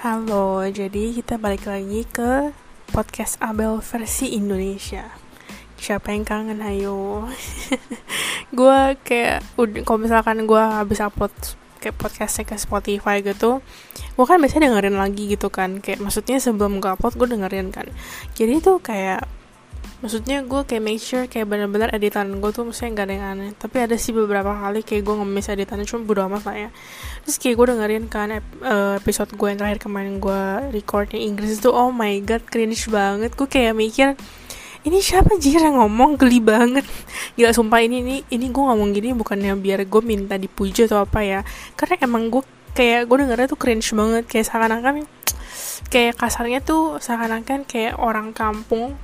Halo, jadi kita balik lagi ke podcast Abel versi Indonesia. Siapa yang kangen, ayo. gue kayak, kalau misalkan gue habis upload kayak podcastnya ke Spotify gitu, gue kan biasanya dengerin lagi gitu kan. Kayak maksudnya sebelum gue upload, gue dengerin kan. Jadi itu kayak maksudnya gue kayak make sure kayak bener-bener editan gue tuh maksudnya gak ada yang aneh. Tapi ada sih beberapa kali kayak gue ngemis editannya cuma bodo amat lah ya. Terus kayak gue dengerin kan ep uh, episode gue yang terakhir kemarin gue recordnya Inggris tuh oh my god cringe banget. Gue kayak mikir ini siapa jir yang ngomong? Geli banget. Gila sumpah ini ini ini gue ngomong gini bukannya biar gue minta dipuji atau apa ya. Karena emang gue kayak gue dengernya tuh cringe banget. Kayak seakan-akan kayak kasarnya tuh seakan-akan kayak orang kampung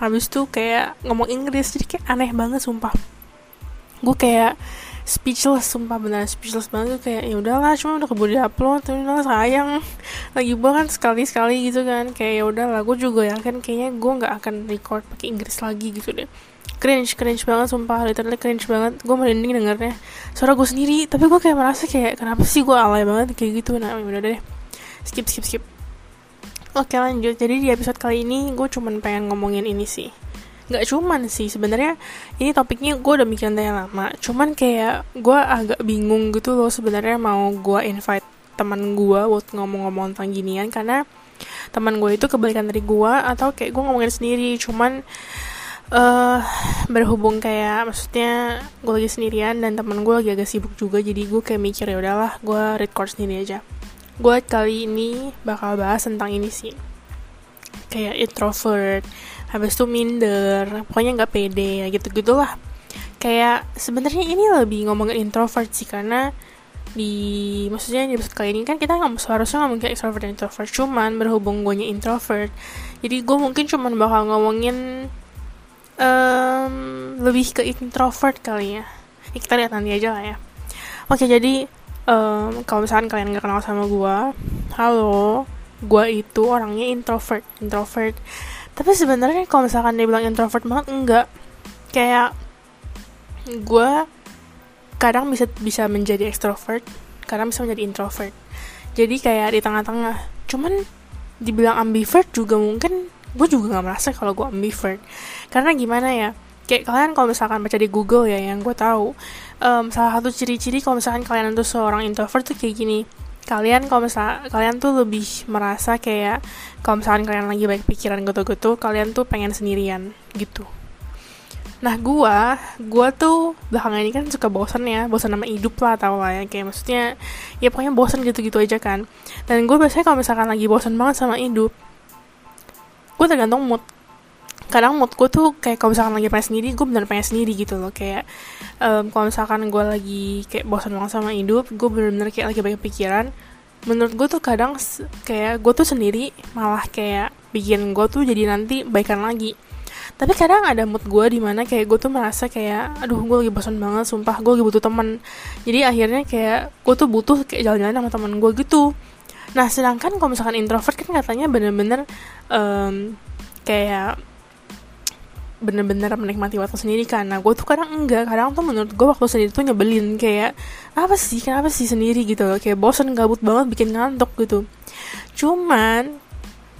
habis tuh kayak ngomong Inggris jadi kayak aneh banget sumpah. Gue kayak speechless sumpah benar speechless banget kayak ya udahlah cuma udah keburu upload tapi udah sayang. Lagi kan sekali sekali gitu kan kayak ya udahlah gue juga yakin kayaknya gue nggak akan record pakai Inggris lagi gitu deh. Cringe cringe banget sumpah literally cringe banget. Gue merinding dengernya. Suara gue sendiri tapi gue kayak merasa kayak kenapa sih gue alay banget kayak gitu? Nah ya udah deh. Skip skip skip Oke lanjut, jadi di episode kali ini gue cuman pengen ngomongin ini sih. Gak cuman sih, sebenarnya ini topiknya gue udah mikirin dari lama. Cuman kayak gue agak bingung gitu loh sebenarnya mau gue invite teman gue buat ngomong-ngomong tentang ginian. Karena teman gue itu kebalikan dari gue atau kayak gue ngomongin sendiri. Cuman uh, berhubung kayak maksudnya gue lagi sendirian dan teman gue lagi agak sibuk juga Jadi gue kayak mikir ya udahlah gue record sendiri aja gue kali ini bakal bahas tentang ini sih. Kayak introvert habis itu minder pokoknya nggak pede ya gitu gitulah kayak sebenarnya ini lebih ngomongin introvert sih karena di maksudnya di episode kali ini kan kita nggak seharusnya ngomongin extrovert dan introvert cuman berhubung gue introvert jadi gue mungkin cuman bakal ngomongin um, lebih ke introvert kali ya. Kita lihat nanti aja lah ya. Oke jadi um, kalau misalkan kalian gak kenal sama gue halo gue itu orangnya introvert introvert. Tapi sebenarnya kalau misalkan dia bilang introvert banget enggak. Kayak gue kadang bisa bisa menjadi extrovert kadang bisa menjadi introvert. Jadi kayak di tengah-tengah. Cuman dibilang ambivert juga mungkin gue juga nggak merasa kalau gue ambivert. Karena gimana ya kayak kalian kalau misalkan baca di Google ya yang gue tahu um, salah satu ciri-ciri kalau misalkan kalian tuh seorang introvert tuh kayak gini. Kalian kalau misal kalian tuh lebih merasa kayak kalau misalkan kalian lagi baik pikiran gitu-gitu kalian tuh pengen sendirian gitu. Nah gue gue tuh belakangan ini kan suka bosan ya bosan sama hidup lah tau lah ya. Kayak maksudnya ya pokoknya bosan gitu-gitu aja kan. Dan gue biasanya kalau misalkan lagi bosan banget sama hidup gue tergantung mood kadang mood gue tuh kayak kalau misalkan lagi pengen sendiri gue bener pengen sendiri gitu loh. Kayak um, kalau misalkan gue lagi kayak bosan banget sama hidup gue bener-bener kayak lagi banyak pikiran menurut gue tuh kadang kayak gue tuh sendiri malah kayak bikin gue tuh jadi nanti baikan lagi. Tapi kadang ada mood gue di mana kayak gue tuh merasa kayak aduh gue lagi bosan banget sumpah gue lagi butuh teman jadi akhirnya kayak gue tuh butuh kayak jalan-jalan sama teman gue gitu. Nah sedangkan kalau misalkan introvert kan katanya bener-bener um, kayak bener-bener menikmati waktu sendiri karena gue tuh kadang enggak kadang tuh menurut gue waktu sendiri tuh nyebelin kayak apa sih kenapa sih sendiri? gitu loh kayak bosan gabut banget bikin ngantuk gitu. Cuman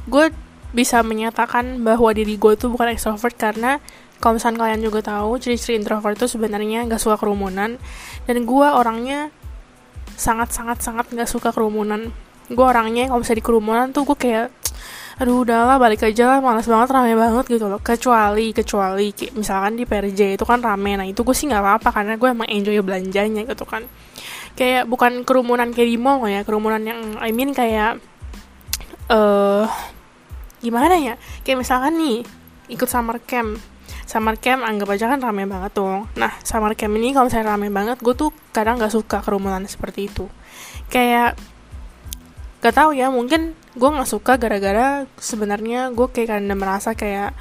gue bisa menyatakan bahwa diri gue tuh bukan extrovert karena kalau misalnya kalian juga tahu ciri-ciri introvert tuh sebenarnya gak suka kerumunan dan gue orangnya sangat sangat sangat gak suka kerumunan. Gue orangnya kalau misalnya di kerumunan tuh gue kayak aduh udahlah balik aja lah malas banget rame banget gitu loh. Kecuali kecuali kayak misalkan di PRJ itu kan rame. Nah itu gue sih nggak apa-apa karena gue emang enjoy belanjanya gitu kan. Kayak bukan kerumunan kayak di mall ya kerumunan yang I mean kayak eh uh, gimana ya? Kayak misalkan nih ikut summer camp. Summer camp anggap aja kan rame banget tuh. Nah summer camp ini kalau misalnya rame banget gue tuh kadang nggak suka kerumunan seperti itu. Kayak gak tau ya mungkin gue nggak suka gara-gara sebenarnya gue kayak karena merasa kayak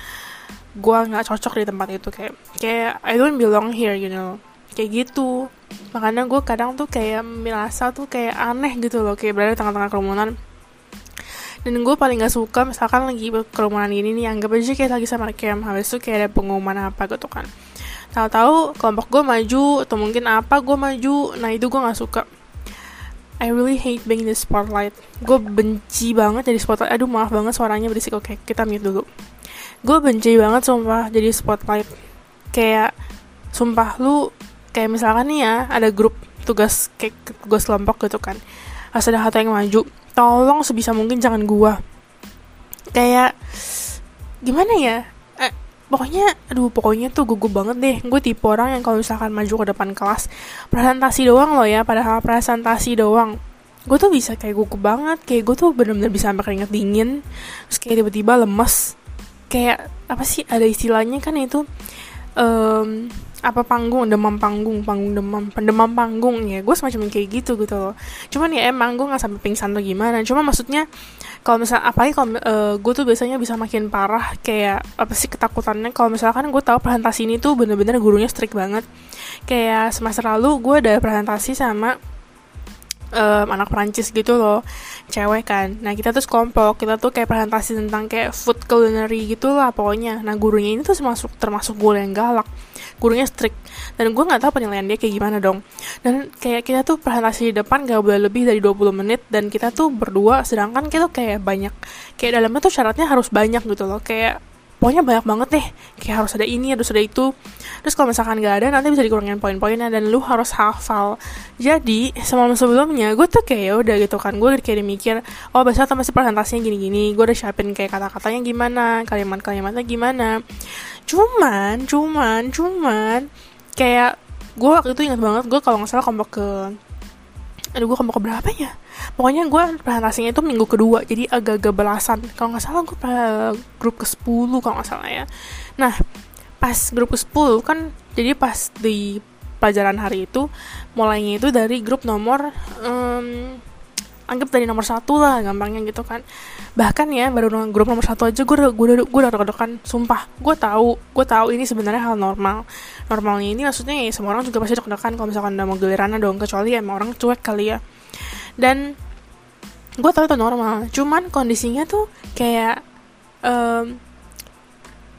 gue nggak cocok di tempat itu. Kayak kayak I don't belong here you know. Kayak gitu. Makanya gue kadang tuh kayak merasa tuh kayak aneh gitu loh kayak berada di tengah-tengah kerumunan. Dan gue paling gak suka misalkan lagi kerumunan gini nih anggap aja kayak lagi sama camp habis itu kayak ada pengumuman apa gitu kan. Tahu-tahu kelompok gue maju atau mungkin apa gue maju nah itu gue nggak suka I really hate being in the spotlight. Gue benci banget jadi spotlight. Aduh maaf banget suaranya berisik. Oke kita mute dulu. Gue benci banget sumpah jadi spotlight. Kayak sumpah lu kayak misalkan nih ya ada grup tugas kayak tugas kelompok gitu kan. Harus ada satu yang maju tolong sebisa mungkin jangan gua. Kayak gimana ya pokoknya aduh pokoknya tuh gugup banget deh. Gue tipe orang yang kalau misalkan maju ke depan kelas presentasi doang loh ya padahal presentasi doang. Gue tuh bisa kayak gugup banget kayak gue tuh bener-bener bisa sampai keringet dingin terus kayak tiba-tiba lemes. Kayak apa sih ada istilahnya kan itu um, apa panggung? Demam panggung panggung demam pendemam panggung ya. Gue semacam kayak gitu gitu loh. Cuman ya emang gue nggak sampai pingsan atau gimana. Cuma maksudnya kalau misal apalagi kalau uh, gue tuh biasanya bisa makin parah kayak apa sih ketakutannya. Kalau misalkan gue tahu presentasi ini tuh bener-bener gurunya strict banget. Kayak semester lalu gue ada presentasi sama um, anak Perancis gitu loh cewek kan. Nah kita tuh kelompok kita tuh kayak presentasi tentang kayak food culinary gitu lah pokoknya. Nah gurunya ini tuh termasuk termasuk gue yang galak. Gurunya strict. Dan gue nggak tahu penilaian dia kayak gimana dong. Dan kayak kita tuh presentasi di depan gak boleh lebih dari 20 menit dan kita tuh berdua sedangkan kita tuh kayak banyak kayak dalamnya tuh syaratnya harus banyak gitu loh. Kayak pokoknya banyak banget deh. Kayak harus ada ini harus ada itu. Terus kalau misalkan gak ada nanti bisa dikurangin poin-poinnya dan lu harus hafal. Jadi semalam sebelumnya gue tuh kayak ya udah gitu kan. Gue kayak mikir oh besok atau masih presentasinya gini-gini. Gue udah siapin kayak kata-katanya gimana kalimat-kalimatnya gimana. Cuman cuman cuman kayak gue waktu itu ingat banget gue kalau nggak salah kelompok ke aduh gue ke berapa ya pokoknya gue presentasinya itu minggu kedua jadi agak-agak belasan. Kalau nggak salah gue grup ke 10 kalau nggak salah ya. Nah pas grup ke 10 kan jadi pas di pelajaran hari itu mulainya itu dari grup nomor um, anggap dari nomor satu lah gampangnya gitu kan. Bahkan ya baru grup nomor satu aja gue gue udah gue udah kan sumpah. Gue tahu gue tahu ini sebenarnya hal normal. Normalnya ini maksudnya ya semua orang juga pasti deg-degan kalau misalkan udah mau giliran dong kecuali emang orang cuek kali ya. Dan gue tahu itu normal cuman kondisinya tuh kayak um,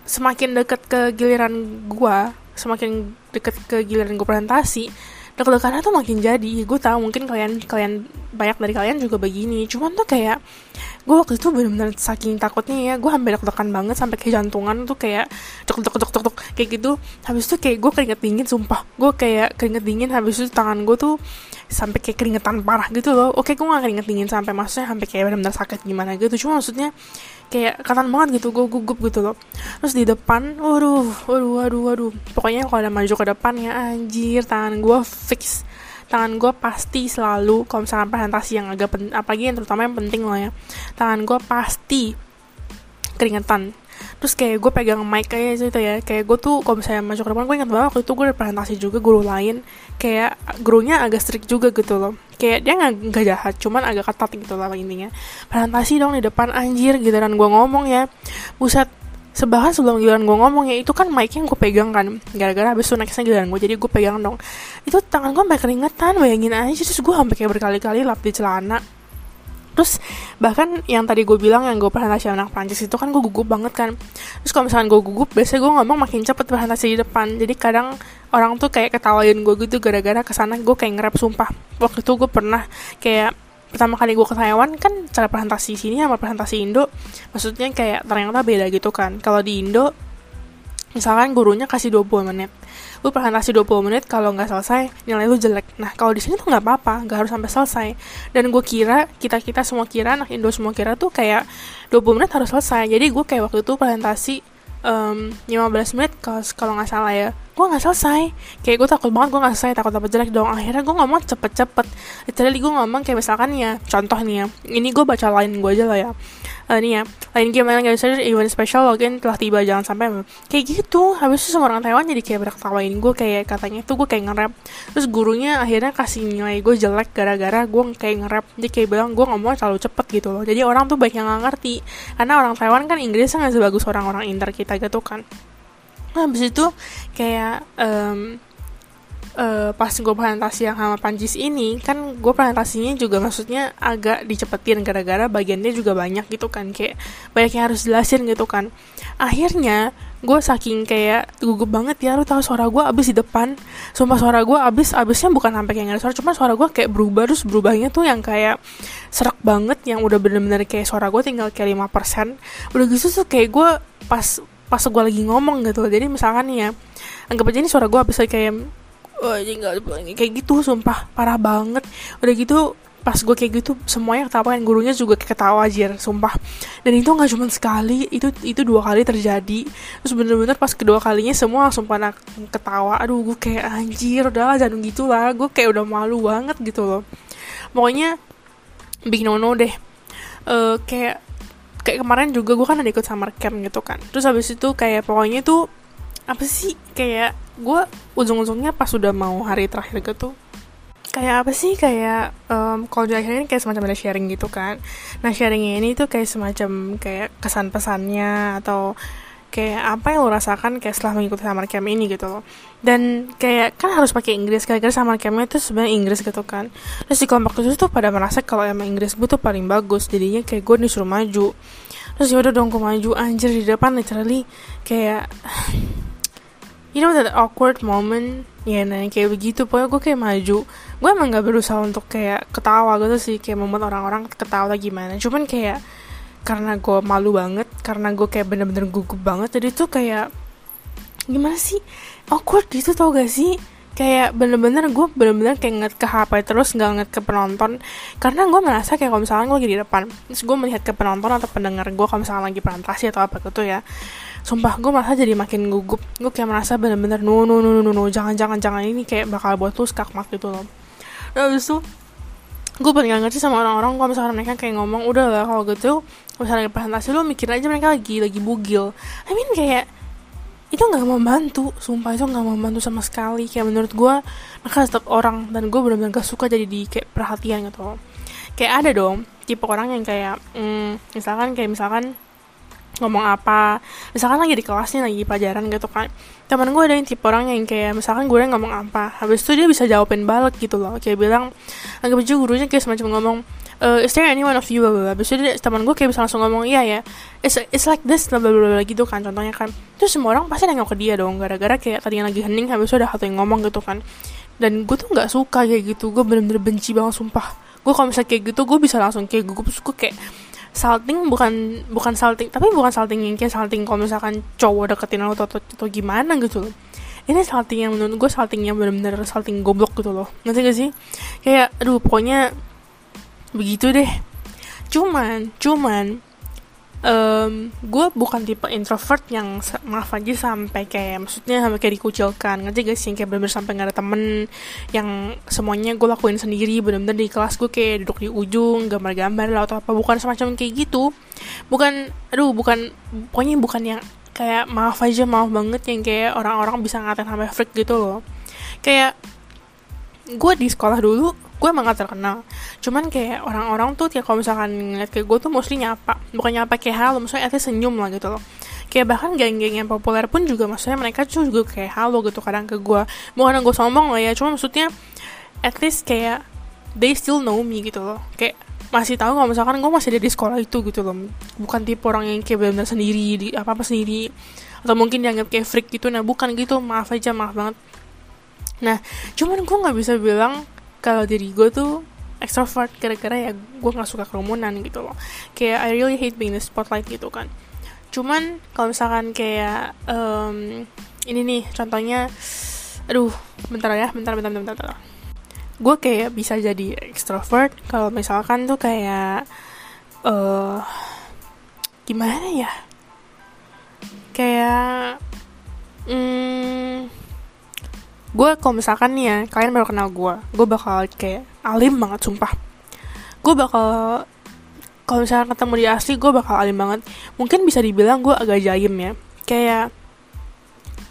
semakin deket ke giliran gue semakin deket ke giliran gue presentasi deg-degannya tuh makin jadi. Gue tahu mungkin kalian kalian banyak dari kalian juga begini. Cuman tuh kayak gue waktu itu bener-bener saking takutnya ya gue hampir deg-degan banget sampai ke jantungan tuh kayak cok cok cok cok kayak gitu. Habis itu kayak gue keringet dingin sumpah. Gue kayak keringet dingin habis itu tangan gue tuh sampai kayak keringetan parah gitu loh. Oke gue gak keringet dingin sampai maksudnya sampai kayak benar-benar sakit gimana gitu. Cuma maksudnya kayak katan banget gitu gue gugup gitu loh. Terus di depan waduh waduh waduh waduh. Pokoknya kalau ada maju ke depan ya anjir tangan gue fix tangan gue pasti selalu kalau misalkan presentasi yang agak penting apalagi yang terutama yang penting loh ya tangan gue pasti keringetan. Terus kayak gue pegang mic kayak gitu ya kayak gue tuh kalau misalnya masuk ke depan gue ingat banget waktu itu gue ada presentasi juga guru lain kayak gurunya agak strict juga gitu loh. Kayak dia nggak jahat cuman agak ketat gitu lah intinya. Presentasi dong di depan anjir gitu dan gue ngomong ya. Buset sebahas sebelum giliran gue ngomong ya itu kan mic yang gue pegang kan. Gara-gara habis itu nextnya giliran gue jadi gue pegang dong. Itu tangan gue sampai keringetan bayangin aja terus gue sampai kayak berkali-kali lap di celana. Terus bahkan yang tadi gue bilang yang gue presentasi anak Prancis itu kan gue gugup banget kan. Terus kalau misalkan gue gugup biasanya gue ngomong makin cepet presentasi di depan. Jadi kadang orang tuh kayak ketawain gue gitu gara-gara ke sana gue kayak ngerap sumpah. Waktu itu gue pernah kayak pertama kali gue ke Taiwan kan cara presentasi sini sama presentasi Indo maksudnya kayak ternyata beda gitu kan. Kalau di Indo misalkan gurunya kasih 20 menit lu presentasi 20 menit kalau nggak selesai nilai lu jelek. Nah kalau di sini tuh nggak apa-apa nggak harus sampai selesai. Dan gue kira kita kita semua kira anak Indo semua kira tuh kayak 20 menit harus selesai. Jadi gue kayak waktu itu presentasi um, 15 menit kalau nggak salah ya gue nggak selesai. Kayak gue takut banget gue nggak selesai takut dapat jelek dong. Akhirnya gue ngomong cepet-cepet. Literally gue ngomong kayak misalkan ya contoh nih ya. Ini gue baca lain gue aja lah ya. Uh, nih ya lain game yang gak event special login telah tiba jangan sampai kayak gitu habis itu semua orang Taiwan jadi kayak berketawain gue kayak katanya tuh gue kayak nge-rap. Terus gurunya akhirnya kasih nilai gue jelek gara-gara gue kayak nge-rap. Dia kayak bilang gue ngomong terlalu cepet gitu loh. Jadi orang tuh banyak yang gak ngerti. Karena orang Taiwan kan Inggrisnya nggak sebagus orang-orang Inter kita gitu kan habis itu kayak um, uh, pas gue presentasi yang sama Panjis ini kan gue presentasinya juga maksudnya agak dicepetin gara-gara bagiannya juga banyak gitu kan kayak banyak yang harus jelasin gitu kan. Akhirnya gue saking kayak gugup banget ya lu tahu suara gue abis di depan. Sumpah suara gue abis abisnya bukan sampai kayak nggak suara cuma suara gue kayak berubah terus berubahnya tuh yang kayak serak banget yang udah bener-bener kayak suara gue tinggal kayak 5% udah gitu tuh kayak gue pas pas gue lagi ngomong gitu jadi misalkan nih ya anggap aja ini suara gue abis kayak kayak gitu sumpah parah banget. Udah gitu pas gue kayak gitu semuanya ketawa. Kan gurunya juga ketawa aja sumpah. Dan itu nggak cuma sekali itu itu dua kali terjadi. Terus bener-bener pas kedua kalinya semua langsung pada ketawa. Aduh gue kayak anjir udahlah jangan gitu lah. Gue kayak udah malu banget gitu loh. Pokoknya bikin nono deh uh, kayak kayak kemarin juga gue kan ada ikut summer camp gitu kan. Terus habis itu kayak pokoknya tuh apa sih kayak gue ujung-ujungnya pas udah mau hari terakhir gitu kayak apa sih kayak um, kalau di akhirnya kayak semacam ada sharing gitu kan. Nah sharingnya ini tuh kayak semacam kayak kesan pesannya atau kayak apa yang lo rasakan kayak setelah mengikuti summer camp ini gitu loh. Dan kayak kan harus pakai Inggris gara-gara summer campnya itu sebenarnya Inggris gitu kan. Terus di kelompok itu tuh pada merasa kalau emang Inggris gue tuh paling bagus jadinya kayak gue disuruh maju. Terus yaudah dong gue maju anjir di depan literally kayak you know that awkward moment? Ya nah kayak begitu pokoknya gue kayak maju. Gue emang gak berusaha untuk kayak ketawa gitu sih kayak membuat orang-orang ketawa gimana. Cuman kayak karena gue malu banget karena gue kayak bener-bener gugup banget jadi tuh kayak gimana sih? Awkward gitu tau gak sih? Kayak bener-bener gue bener-bener kayak ngeliat ke HP terus nggak ngeliat ke penonton. Karena gue merasa kayak kalau misalnya gue lagi di depan terus gue melihat ke penonton atau pendengar gue kalau misalnya lagi presentasi atau apa gitu ya sumpah gue merasa jadi makin gugup. Gue kayak merasa bener-bener no no no no no jangan jangan jangan ini kayak bakal buat lu skakmat gitu loh. Nah abis itu gue gak ngerti sama orang-orang kalau misalnya mereka kayak ngomong udah lah kalau gitu misalnya presentasi lu mikir aja mereka lagi lagi bugil. I mean kayak itu nggak membantu. Sumpah itu nggak membantu sama sekali. Kayak menurut gue mereka tetap orang dan gue benar-benar gak suka jadi di kayak perhatian gitu kayak ada dong tipe orang yang kayak mm, misalkan kayak misalkan ngomong apa misalkan lagi di kelasnya lagi pelajaran gitu kan. Teman gue ada yang tipe orang yang kayak misalkan gue ngomong apa habis itu dia bisa jawabin balik gitu loh. Kayak bilang anggap aja gurunya kayak semacam ngomong uh, is there anyone of you blah habis itu teman gue kayak bisa langsung ngomong iya ya. It's, it's like this blah blah blah gitu kan contohnya kan. Terus semua orang pasti nengok ke dia dong gara-gara kayak tadi yang lagi hening habis itu ada satu yang ngomong gitu kan. Dan gue tuh nggak suka kayak gitu gue bener-bener benci banget sumpah. Gue kalau misalnya kayak gitu gue bisa langsung kayak gugup gue kayak salting bukan bukan salting tapi bukan salting yang kayak salting kalau misalkan cowok deketin lo atau, atau, atau gimana gitu loh. Ini salting yang menurut gue salting yang bener-bener salting goblok gitu loh. Nanti gak sih? Kayak aduh pokoknya begitu deh. Cuman cuman um, gue bukan tipe introvert yang maaf aja sampai kayak maksudnya sampai kayak dikucilkan. Ngerti sih? Kayak bener-bener sampai gak ada temen yang semuanya gue lakuin sendiri. Bener-bener di kelas gue kayak duduk di ujung gambar-gambar lah atau apa. Bukan semacam kayak gitu. Bukan aduh bukan pokoknya bukan yang kayak maaf aja maaf banget yang kayak orang-orang bisa ngatain sampai freak gitu loh. Kayak gue di sekolah dulu gue emang gak terkenal. Cuman kayak orang-orang tuh kayak kalau misalkan ngeliat kayak gue tuh mostly nyapa bukan nyapa kayak halo maksudnya at senyum lah gitu loh. Kayak bahkan geng-geng yang populer pun juga maksudnya mereka tuh juga kayak halo gitu kadang ke gue bukan gue sombong lah ya cuma maksudnya at least kayak they still know me gitu loh. Kayak masih tahu kalau misalkan gue masih ada di sekolah itu gitu loh. Bukan tipe orang yang kayak benar-benar sendiri di apa apa sendiri. Atau mungkin dianggap kayak freak gitu nah bukan gitu. Maaf aja maaf banget nah cuman gue nggak bisa bilang kalau diri gue tuh extrovert gara-gara ya gue nggak suka kerumunan gitu loh. Kayak I really hate being the spotlight gitu kan. Cuman kalau misalkan kayak um, ini nih contohnya aduh bentar ya bentar bentar bentar, bentar. gue kayak bisa jadi extrovert kalau misalkan tuh kayak uh, gimana ya? Kayak hmm, gue kalau misalkan nih ya kalian baru kenal gue gue bakal kayak alim banget sumpah. Gue bakal kalau misalnya ketemu di asli gue bakal alim banget. Mungkin bisa dibilang gue agak jaim ya. Kayak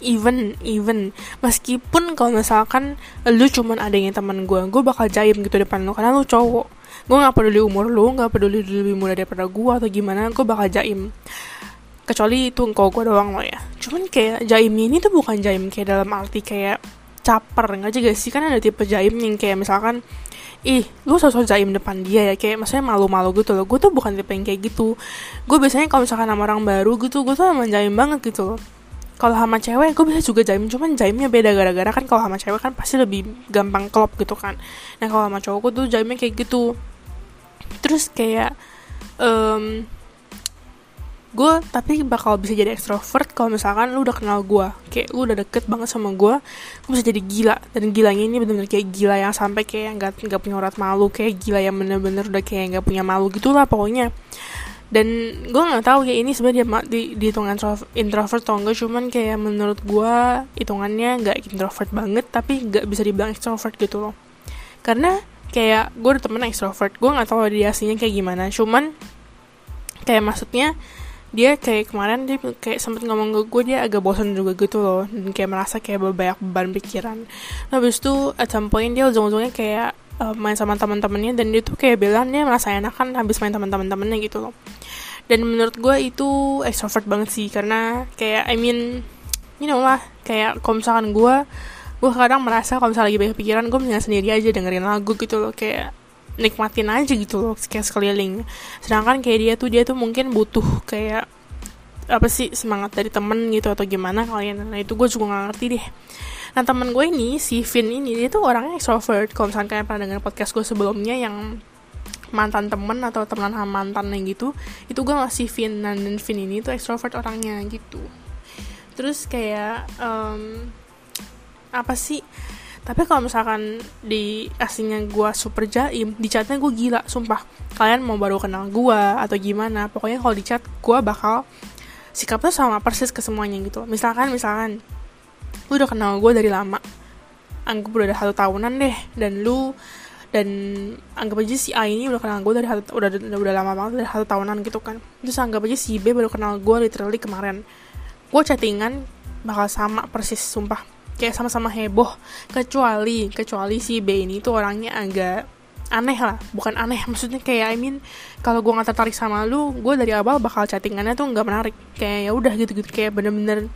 even even meskipun kalau misalkan lu cuman adanya teman gue gue bakal jaim gitu depan lu karena lu cowok. Gue nggak peduli umur lu nggak peduli lu lebih muda daripada gue atau gimana gue bakal jaim kecuali itu engkau gue doang lo ya. Cuman kayak jaim ini tuh bukan jaim kayak dalam arti kayak caper nggak juga sih? Kan ada tipe jaim yang kayak misalkan ih lu sosok jaim depan dia ya. Kayak maksudnya malu-malu gitu loh. Gue tuh bukan tipe yang kayak gitu. Gue biasanya kalau misalkan sama orang baru gitu gue tuh emang jaim banget gitu loh. Kalau sama cewek gue bisa juga jaim. Cuman jaimnya beda gara-gara kan kalau sama cewek kan pasti lebih gampang klop gitu kan. Nah kalau sama cowok tuh jaimnya kayak gitu. Terus kayak um, gue tapi bakal bisa jadi ekstrovert kalau misalkan lu udah kenal gue kayak lu udah deket banget sama gue gue bisa jadi gila. Dan gilanya ini bener-bener kayak gila yang sampai kayak nggak nggak punya urat malu kayak gila yang bener-bener udah kayak nggak punya malu gitulah pokoknya. Dan gue nggak tahu kayak ini sebenarnya di di hitungan introvert atau enggak cuman kayak menurut gue hitungannya nggak introvert banget tapi nggak bisa dibilang extrovert gitu loh. Karena kayak gue udah temen extrovert gue nggak tahu dia aslinya kayak gimana cuman kayak maksudnya dia kayak kemarin dia kayak sempet ngomong ke gue dia agak bosan juga gitu loh. Dan kayak merasa kayak banyak beban pikiran. Nah habis itu at some point dia ujung-ujungnya kayak uh, main sama teman-temannya. Dan dia tuh kayak bilang dia merasa enak kan habis main sama teman-temannya gitu loh. Dan menurut gue itu extrovert banget sih. Karena kayak I mean you know lah kayak kalau misalkan gue gue kadang merasa kalau misalnya lagi banyak pikiran gue mendingan sendiri aja dengerin lagu gitu loh. Kayak nikmatin aja gitu loh kayak sekeliling. Sedangkan kayak dia tuh dia tuh mungkin butuh kayak apa sih semangat dari temen gitu atau gimana kalian. Nah itu gue juga gak ngerti deh. Nah temen gue ini si Vin ini dia tuh orangnya extrovert. Kalau misalnya kalian pernah dengar podcast gue sebelumnya yang mantan temen atau teman sama mantan yang gitu itu gue masih Vin. Dan Vin ini tuh extrovert orangnya gitu. Terus kayak um, apa sih tapi kalau misalkan di aslinya gue super jaim di chatnya gue gila sumpah. Kalian mau baru kenal gue atau gimana pokoknya kalau di chat gue bakal sikapnya sama persis ke semuanya gitu. Misalkan misalkan lu udah kenal gue dari lama anggap udah ada satu tahunan deh dan lu dan anggap aja si A ini udah kenal gue dari hal, udah udah lama banget dari satu tahunan gitu kan. Terus anggap aja si B baru kenal gue literally kemarin. Gue chattingan bakal sama persis sumpah kayak sama-sama heboh. Kecuali kecuali si B ini tuh orangnya agak aneh lah. Bukan aneh maksudnya kayak I mean kalau gue nggak tertarik sama lu gue dari awal bakal chattingannya tuh nggak menarik. Kayak ya udah gitu gitu kayak bener-bener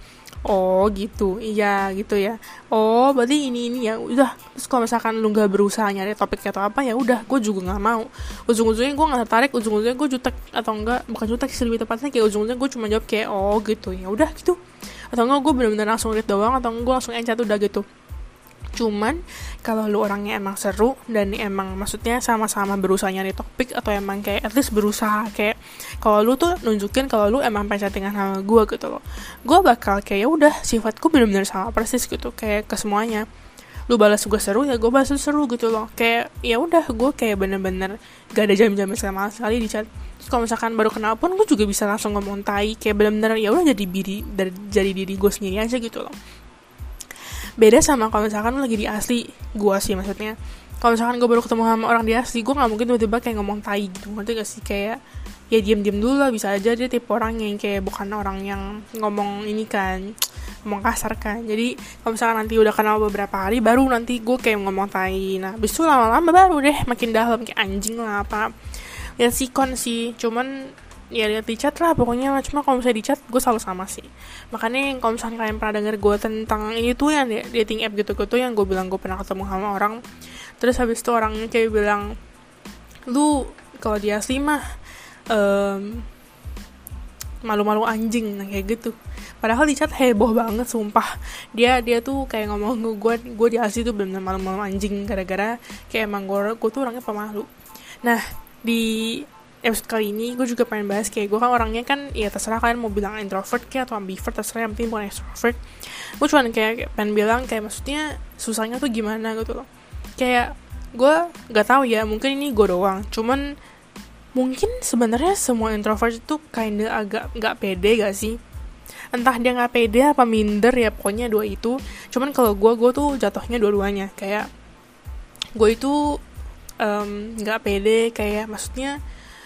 oh gitu. Iya gitu ya. Oh berarti ini ini ya udah. Terus kalau misalkan lu nggak berusaha nyari topik atau apa ya udah gue juga nggak mau. Ujung-ujungnya gue nggak tertarik ujung-ujungnya gue jutek. Atau enggak bukan jutek sih lebih tepatnya kayak ujung-ujungnya gue cuma jawab kayak oh gitu. Ya udah gitu atau enggak gue bener-bener langsung lihat doang atau gue langsung encat udah gitu. Cuman kalau lu orangnya emang seru dan emang maksudnya sama-sama berusaha nyari topik atau emang kayak at least berusaha kayak kalau lu tuh nunjukin kalau lu emang pengen chattingan sama gue gitu loh. Gue bakal kayak ya udah sifatku bener-bener sama persis gitu kayak ke semuanya lu balas gue seru ya gue balas lu seru gitu loh. Kayak ya udah gue kayak bener-bener gak ada jam-jam sama sekali di chat. Terus kalau misalkan baru kenal pun gue juga bisa langsung ngomong tai kayak bener-bener ya udah jadi diri dari jadi diri gue sendiri aja gitu loh. Beda sama kalau misalkan lagi di asli gue sih maksudnya. Kalau misalkan gue baru ketemu sama orang di asli gue nggak mungkin tiba-tiba kayak ngomong tai gitu ngerti gak sih? Kayak ya diem-diem dulu lah bisa aja dia tipe orang yang kayak bukan orang yang ngomong ini kan ngomong kasar kan jadi kalau misalkan nanti udah kenal beberapa hari baru nanti gue kayak ngomong tai nah besok lama-lama baru deh makin dalam kayak anjing lah apa. Ya sikon sih cuman ya lihat di chat lah pokoknya. Cuma kalau misalnya di chat gue selalu sama sih. Makanya kalau misalnya kalian pernah denger gue tentang ini tuh yang dating app gitu gitu yang gue bilang gue pernah ketemu sama orang. Terus habis itu orangnya kayak bilang lu kalau dia asli mah um, malu-malu anjing nah kayak gitu. Padahal di chat heboh banget sumpah. Dia dia tuh kayak ngomong gue gue di asli tuh bener malu-malu anjing gara-gara kayak emang gue gue tuh orangnya pemalu. Nah di episode kali ini gue juga pengen bahas kayak gue kan orangnya kan ya terserah kalian mau bilang introvert kayak atau ambivert terserah yang penting bukan extrovert. Gue cuma kayak pengen bilang kayak maksudnya susahnya tuh gimana gitu loh. Kayak gue nggak tahu ya mungkin ini gue doang. Cuman mungkin sebenarnya semua introvert itu kinda agak nggak pede gak sih? Entah dia nggak pede apa minder ya pokoknya dua itu. Cuman kalau gue gue tuh jatuhnya dua-duanya. Kayak gue itu nggak um, pede kayak maksudnya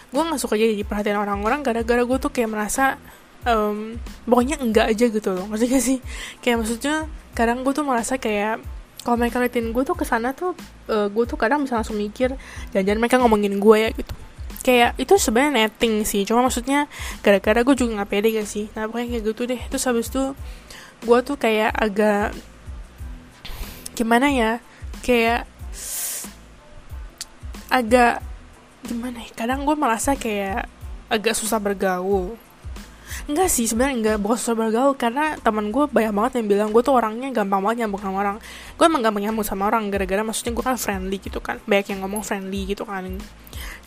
gue nggak suka jadi perhatian orang-orang gara-gara gue tuh kayak merasa um, pokoknya enggak aja gitu loh. Maksudnya sih? Kayak maksudnya kadang gue tuh merasa kayak kalau mereka liatin gue tuh ke sana tuh uh, gue tuh kadang bisa langsung mikir jangan-jangan mereka ngomongin gue ya gitu kayak itu sebenarnya netting sih. Cuma maksudnya gara-gara gue juga nggak pede gak sih. Nah pokoknya kayak gitu deh. Terus habis itu gue tuh kayak agak gimana ya? Kayak agak gimana ya? Kadang gue merasa kayak agak susah bergaul enggak sih sebenarnya enggak. Bukan sosok bergaul karena teman gue banyak banget yang bilang gue tuh orangnya gampang banget nyambung sama orang. Gue emang gampang nyambung sama orang gara-gara maksudnya gue kan friendly gitu kan. Banyak yang ngomong friendly gitu kan.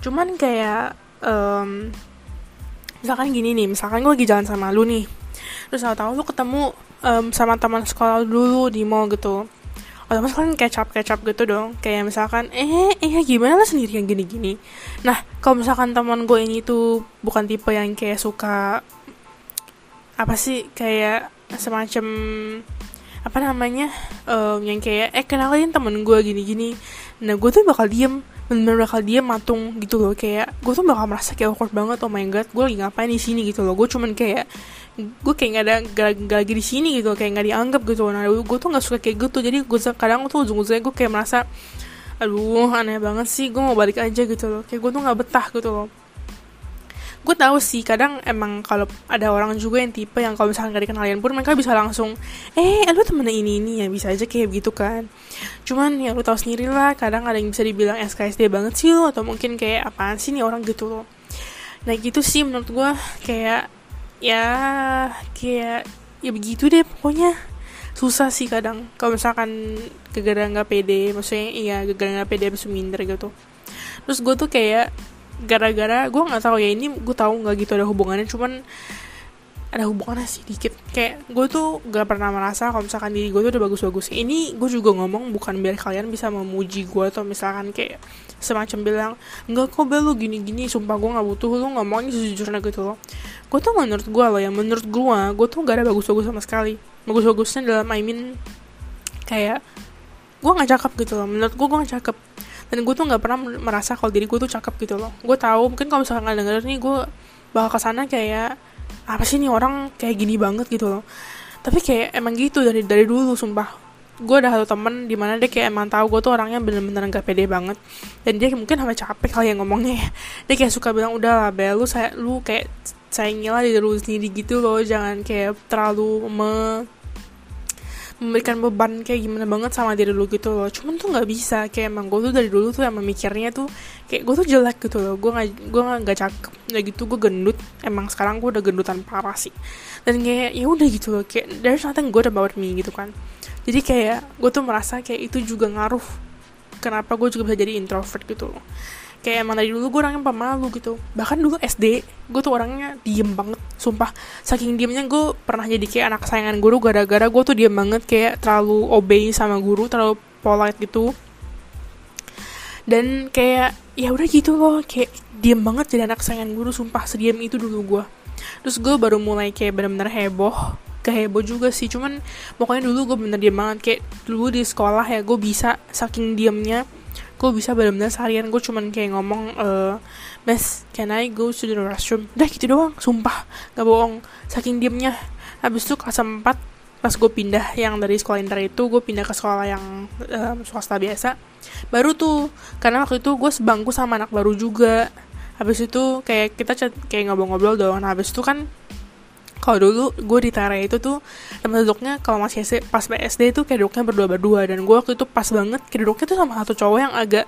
Cuman kayak um, misalkan gini nih misalkan gue lagi jalan sama lu nih. Terus tahu lu ketemu um, sama teman sekolah dulu di mall gitu. Otomatis kan kecap kecap gitu dong. Kayak misalkan eh eh gimana lah sendiri yang gini gini nah kalau misalkan teman gue ini tuh bukan tipe yang kayak suka apa sih kayak semacam apa namanya um, yang kayak eh kenalin temen gue gini gini nah gue tuh bakal diem bener-bener bakal diem matung gitu loh. Kayak gue tuh bakal merasa kayak awkward banget oh my god gue lagi ngapain di sini? gitu loh. Gue cuman kayak gue kayak gak ada gak, lagi di sini gitu kayak gak dianggap gitu nah gue tuh gak suka kayak gitu. Jadi gue kadang tuh ujung-ujungnya gue kayak merasa aduh aneh banget sih gue mau balik aja gitu loh. Kayak gue tuh gak betah gitu loh gue tahu sih kadang emang kalau ada orang juga yang tipe yang kalau misalnya gak dikenalin pun mereka bisa langsung eh lu temen ini ini ya bisa aja kayak gitu kan. Cuman ya lu tahu sendiri lah kadang ada yang bisa dibilang SKSD banget sih lo atau mungkin kayak apaan sih nih orang gitu loh. Nah gitu sih menurut gue kayak ya kayak ya begitu deh pokoknya. Susah sih kadang kalau misalkan gara-gara nggak pede maksudnya iya gara-gara nggak pede habis minder gitu. Terus gue tuh kayak gara-gara gue nggak tahu ya ini gue tahu nggak gitu ada hubungannya cuman ada hubungannya sih dikit kayak gue tuh gak pernah merasa kalau misalkan diri gue tuh udah bagus-bagus. Ini gue juga ngomong bukan biar kalian bisa memuji gue atau misalkan kayak semacam bilang enggak kok bel gini-gini sumpah gue nggak butuh lu ngomong ini sejujurnya gitu loh. Gue tuh menurut gue loh ya menurut gue gue tuh gak ada bagus-bagus sama sekali. Bagus-bagusnya dalam I mean kayak gue nggak cakep gitu loh. Menurut gue gue nggak cakep. Dan gue tuh nggak pernah merasa kalau diri gue tuh cakep gitu loh. Gue tahu mungkin kalau misalkan nggak denger nih gue bakal ke sana kayak apa sih nih orang kayak gini banget gitu loh. Tapi kayak emang gitu dari dari dulu sumpah. Gue ada satu temen di mana dia kayak emang tahu gue tuh orangnya bener-bener gak pede banget. Dan dia mungkin sampai capek kali yang ngomongnya ya. Dia kayak suka bilang udah lah bel lu saya lu kayak sayangilah diri lu sendiri gitu loh. Jangan kayak terlalu me memberikan beban kayak gimana banget sama diri lu gitu loh. Cuman tuh nggak bisa. Kayak emang gue tuh dari dulu tuh yang memikirnya tuh kayak gue tuh jelek gitu loh. Gue nggak gue nggak cakep udah gitu. Gue gendut. Emang sekarang gue udah gendutan parah sih. Dan kayak ya udah gitu loh. Kayak there's nothing good about me gitu kan. Jadi kayak gue tuh merasa kayak itu juga ngaruh kenapa gue juga bisa jadi introvert gitu loh kayak emang dari dulu gue orangnya pemalu gitu. Bahkan dulu SD gue tuh orangnya diem banget sumpah. Saking diemnya gue pernah jadi kayak anak kesayangan guru gara-gara gue tuh diem banget kayak terlalu obey sama guru terlalu polite gitu. Dan kayak ya udah gitu loh kayak diem banget jadi anak kesayangan guru sumpah sediam itu dulu gue terus gue baru mulai kayak bener-bener heboh keheboh juga sih. Cuman pokoknya dulu gue bener diem banget kayak dulu di sekolah ya gue bisa saking diemnya gue bisa bener-bener seharian gue cuman kayak ngomong uh, Miss, can I go to the restroom? Udah gitu doang, sumpah, gak bohong. Saking diemnya. Habis itu kelas 4, pas gue pindah yang dari sekolah inter itu, gue pindah ke sekolah yang um, swasta biasa. Baru tuh, karena waktu itu gue sebangku sama anak baru juga. Habis itu kayak kita kayak ngobrol-ngobrol doang. Nah, habis itu kan kalau dulu gue di Tara itu tuh tempat duduknya kalau masih SD, pas SD itu kayak duduknya berdua berdua dan gue waktu itu pas banget kayak duduknya tuh sama satu cowok yang agak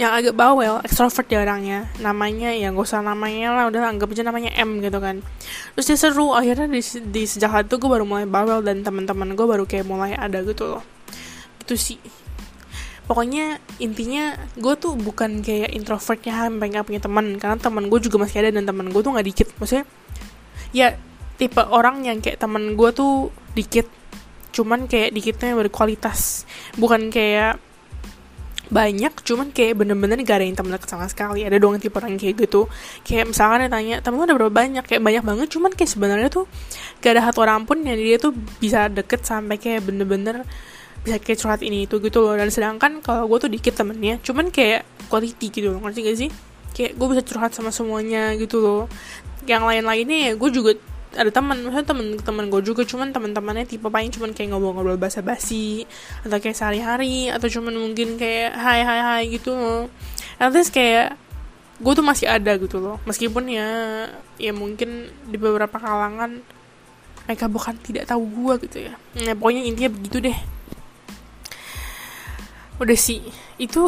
yang agak bawel, extrovert ya orangnya. Namanya ya gak usah namanya lah udah anggap aja namanya M gitu kan. Terus dia seru akhirnya di, di sejak itu gue baru mulai bawel dan teman-teman gue baru kayak mulai ada gitu loh. Itu sih. Pokoknya intinya gue tuh bukan kayak introvertnya sampai gak punya teman karena teman gue juga masih ada dan teman gue tuh nggak dikit. Maksudnya ya tipe orang yang kayak temen gue tuh dikit. Cuman kayak dikitnya berkualitas. Bukan kayak banyak cuman kayak bener-bener gak ada yang temen deket sama sekali. Ada doang tipe orang kayak gitu. Kayak misalkan dia tanya temen lu ada berapa banyak? Kayak banyak banget cuman kayak sebenarnya tuh gak ada satu orang pun yang dia tuh bisa deket sampai kayak bener-bener bisa kayak curhat ini itu gitu loh. Dan sedangkan kalau gue tuh dikit temennya cuman kayak quality gitu loh. Ngerti gak sih? Kayak gue bisa curhat sama semuanya gitu loh yang lain-lainnya ya gue juga ada teman maksudnya temen-temen gue juga cuman teman-temannya tipe paling cuman kayak ngobrol-ngobrol basa-basi atau kayak sehari-hari atau cuman mungkin kayak hai hai hai gitu. Loh nanti kayak gue tuh masih ada gitu loh. Meskipun ya ya mungkin di beberapa kalangan mereka bukan tidak tahu gue gitu ya. Nah pokoknya intinya begitu deh. Udah sih itu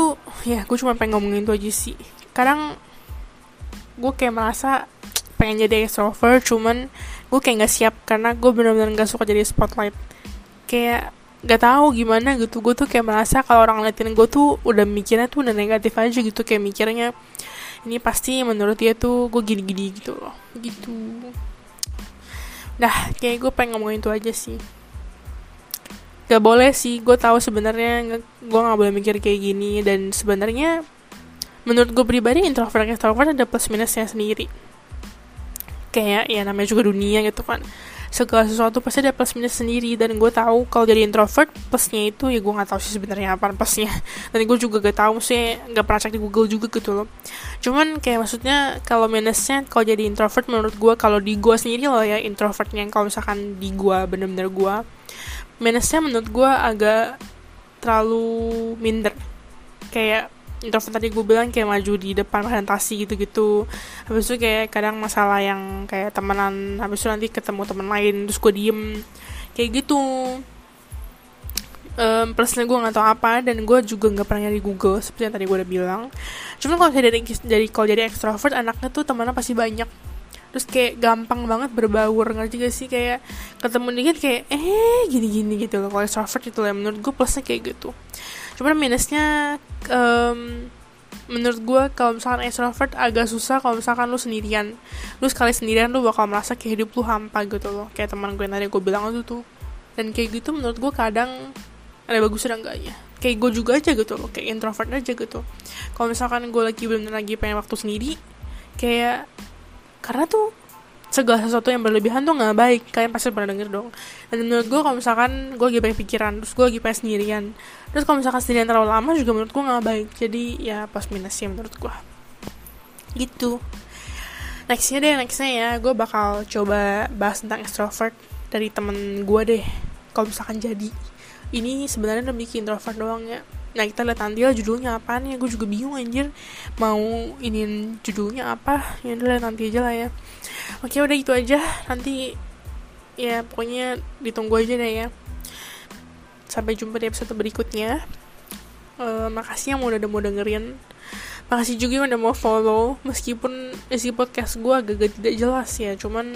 ya gue cuma pengen ngomongin itu aja sih. Kadang gue kayak merasa pengen jadi extrovert cuman gue kayak nggak siap karena gue benar-benar nggak suka jadi spotlight kayak gak tahu gimana gitu gue tuh kayak merasa kalau orang ngeliatin gue tuh udah mikirnya tuh udah negatif aja gitu kayak mikirnya ini pasti menurut dia tuh gue gini-gini gitu loh gitu Nah, kayak gue pengen ngomongin itu aja sih. Gak boleh sih, gue tahu sebenarnya gue nggak boleh mikir kayak gini dan sebenarnya menurut gue pribadi introvert extrovert ada plus minusnya sendiri. Kayak ya namanya juga dunia gitu kan. Segala sesuatu pasti ada plus minus sendiri. Dan gue tahu kalau jadi introvert plusnya itu ya gue nggak tahu sih sebenarnya apa plusnya. Dan gue juga gak tahu sih nggak pernah cek di Google juga gitu loh. Cuman kayak maksudnya kalau minusnya kalau jadi introvert menurut gue kalau di gue sendiri loh ya introvertnya kalau misalkan di gue bener-bener gue minusnya menurut gue agak terlalu minder. Kayak introvert tadi gue bilang kayak maju di depan presentasi gitu-gitu. Habis itu kayak kadang masalah yang kayak temenan habis itu nanti ketemu teman lain terus gue diem. Kayak gitu. Um, plusnya gue nggak tahu apa dan gue juga nggak pernah nyari Google seperti yang tadi gue udah bilang. Cuma kalau saya dari jadi kalau jadi extrovert anaknya tuh temannya pasti banyak. Terus kayak gampang banget berbaur ngerti gak sih? Kayak ketemu dikit kayak eh gini gini gitu loh. Kalau extrovert itu lah menurut gue plusnya kayak gitu. Cuman minusnya um, menurut gue kalau misalkan extrovert agak susah kalau misalkan lu sendirian. Lu sekali sendirian lu bakal merasa kayak hidup lu hampa gitu loh. Kayak teman gue tadi gue bilang itu. Tuh dan kayak gitu menurut gue kadang ada bagus dan enggaknya. Kayak gue juga aja gitu loh kayak introvert aja gitu. Kalau misalkan gue lagi belum lagi pengen waktu sendiri kayak karena tuh segala sesuatu yang berlebihan tuh nggak baik. Kalian pasti pernah denger dong. Dan menurut gue kalau misalkan gue lagi banyak pikiran terus gue lagi pengen sendirian terus kalau misalkan sendirian terlalu lama juga menurut gue nggak baik. Jadi ya pas minusnya menurut gue gitu. Nextnya deh nextnya ya. Gue bakal coba bahas tentang extrovert dari temen gue deh. Kalau misalkan jadi. Ini sebenarnya lebih ke introvert doang ya nah kita lihat nanti lah judulnya apa nih? Gue juga bingung anjir. Mau ini judulnya apa? Ya udah nanti aja lah ya. Oke udah itu aja. Nanti ya pokoknya ditunggu aja deh ya. Sampai jumpa di episode berikutnya. Uh, makasih yang udah mau dengerin. Makasih juga yang udah mau follow. Meskipun isi podcast gue agak-agak tidak jelas ya. Cuman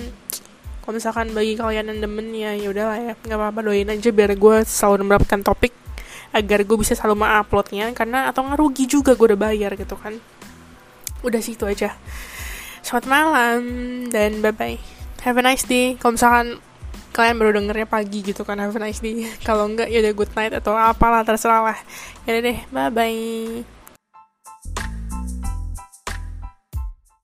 kalau misalkan bagi kalian yang demen ya ya udahlah ya. Nggak apa-apa doain aja biar gue selalu mendapatkan topik agar gue bisa selalu menguploadnya karena atau nggak rugi juga gue udah bayar gitu kan. Udah sih itu aja. Selamat malam dan bye bye have a nice day. Kalau misalkan kalian baru dengernya pagi gitu kan have a nice day. Kalau enggak ya udah good night atau apalah terserah lah. Ya deh bye bye